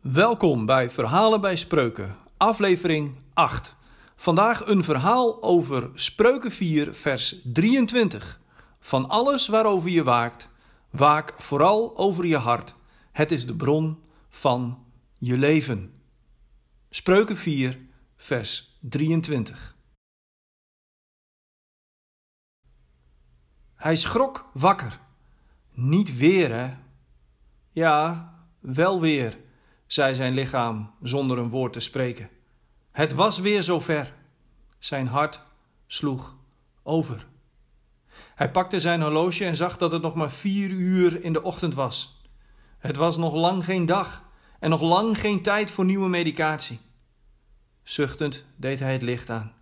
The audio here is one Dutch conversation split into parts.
Welkom bij Verhalen bij Spreuken, aflevering 8. Vandaag een verhaal over Spreuken 4, vers 23. Van alles waarover je waakt, waak vooral over je hart. Het is de bron van je leven. Spreuken 4, vers 23. Hij schrok wakker. Niet weer, hè? Ja, wel weer zei zijn lichaam zonder een woord te spreken. Het was weer zover. Zijn hart sloeg over. Hij pakte zijn horloge en zag dat het nog maar vier uur in de ochtend was. Het was nog lang geen dag en nog lang geen tijd voor nieuwe medicatie. Zuchtend deed hij het licht aan.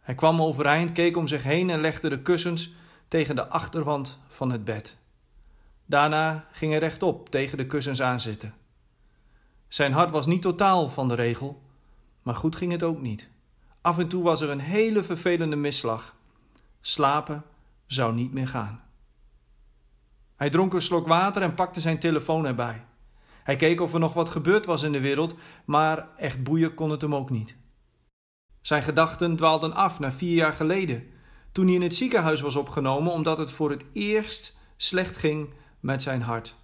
Hij kwam overeind, keek om zich heen en legde de kussens tegen de achterwand van het bed. Daarna ging hij rechtop tegen de kussens aanzitten. Zijn hart was niet totaal van de regel, maar goed ging het ook niet. Af en toe was er een hele vervelende misslag. Slapen zou niet meer gaan. Hij dronk een slok water en pakte zijn telefoon erbij. Hij keek of er nog wat gebeurd was in de wereld, maar echt boeien kon het hem ook niet. Zijn gedachten dwaalden af naar vier jaar geleden, toen hij in het ziekenhuis was opgenomen omdat het voor het eerst slecht ging met zijn hart.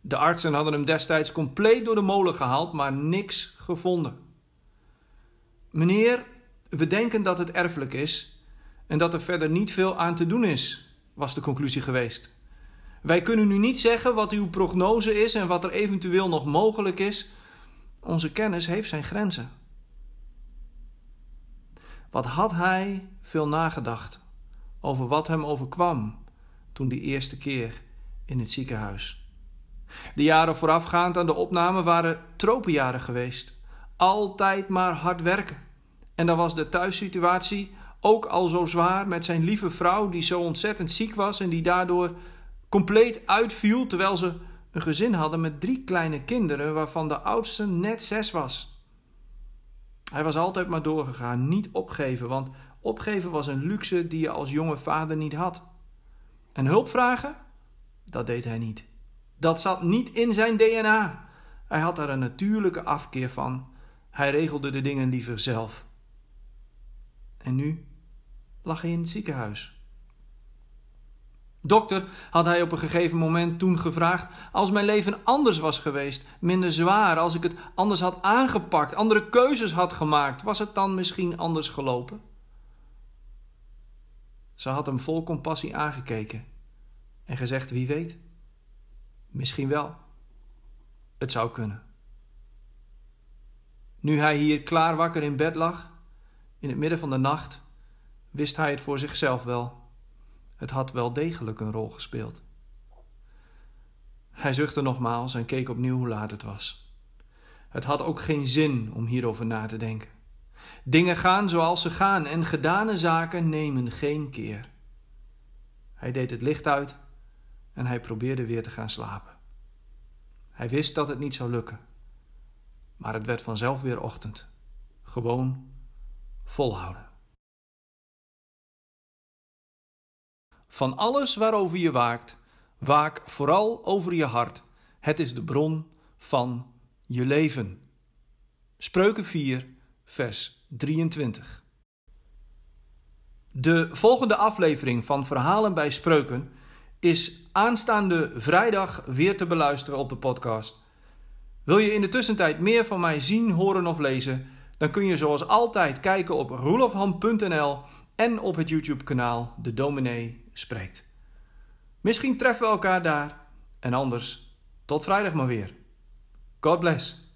De artsen hadden hem destijds compleet door de molen gehaald, maar niks gevonden. Meneer, we denken dat het erfelijk is en dat er verder niet veel aan te doen is, was de conclusie geweest. Wij kunnen nu niet zeggen wat uw prognose is en wat er eventueel nog mogelijk is. Onze kennis heeft zijn grenzen. Wat had hij veel nagedacht over wat hem overkwam toen die eerste keer in het ziekenhuis de jaren voorafgaand aan de opname waren tropenjaren geweest. Altijd maar hard werken. En dan was de thuissituatie ook al zo zwaar met zijn lieve vrouw, die zo ontzettend ziek was en die daardoor compleet uitviel, terwijl ze een gezin hadden met drie kleine kinderen, waarvan de oudste net zes was. Hij was altijd maar doorgegaan, niet opgeven, want opgeven was een luxe die je als jonge vader niet had. En hulp vragen? Dat deed hij niet. Dat zat niet in zijn DNA. Hij had daar een natuurlijke afkeer van. Hij regelde de dingen liever zelf. En nu lag hij in het ziekenhuis. Dokter, had hij op een gegeven moment toen gevraagd, als mijn leven anders was geweest, minder zwaar, als ik het anders had aangepakt, andere keuzes had gemaakt, was het dan misschien anders gelopen? Ze had hem vol compassie aangekeken en gezegd: Wie weet. Misschien wel. Het zou kunnen. Nu hij hier klaar wakker in bed lag, in het midden van de nacht, wist hij het voor zichzelf wel. Het had wel degelijk een rol gespeeld. Hij zuchtte nogmaals en keek opnieuw hoe laat het was. Het had ook geen zin om hierover na te denken. Dingen gaan zoals ze gaan en gedane zaken nemen geen keer. Hij deed het licht uit en hij probeerde weer te gaan slapen. Hij wist dat het niet zou lukken, maar het werd vanzelf weer ochtend. Gewoon volhouden. Van alles waarover je waakt, waak vooral over je hart. Het is de bron van je leven. Spreuken 4, vers 23. De volgende aflevering van Verhalen bij Spreuken is aanstaande vrijdag weer te beluisteren op de podcast. Wil je in de tussentijd meer van mij zien, horen of lezen? Dan kun je zoals altijd kijken op roelofham.nl en op het YouTube-kanaal De Dominee Spreekt. Misschien treffen we elkaar daar en anders tot vrijdag maar weer. God bless.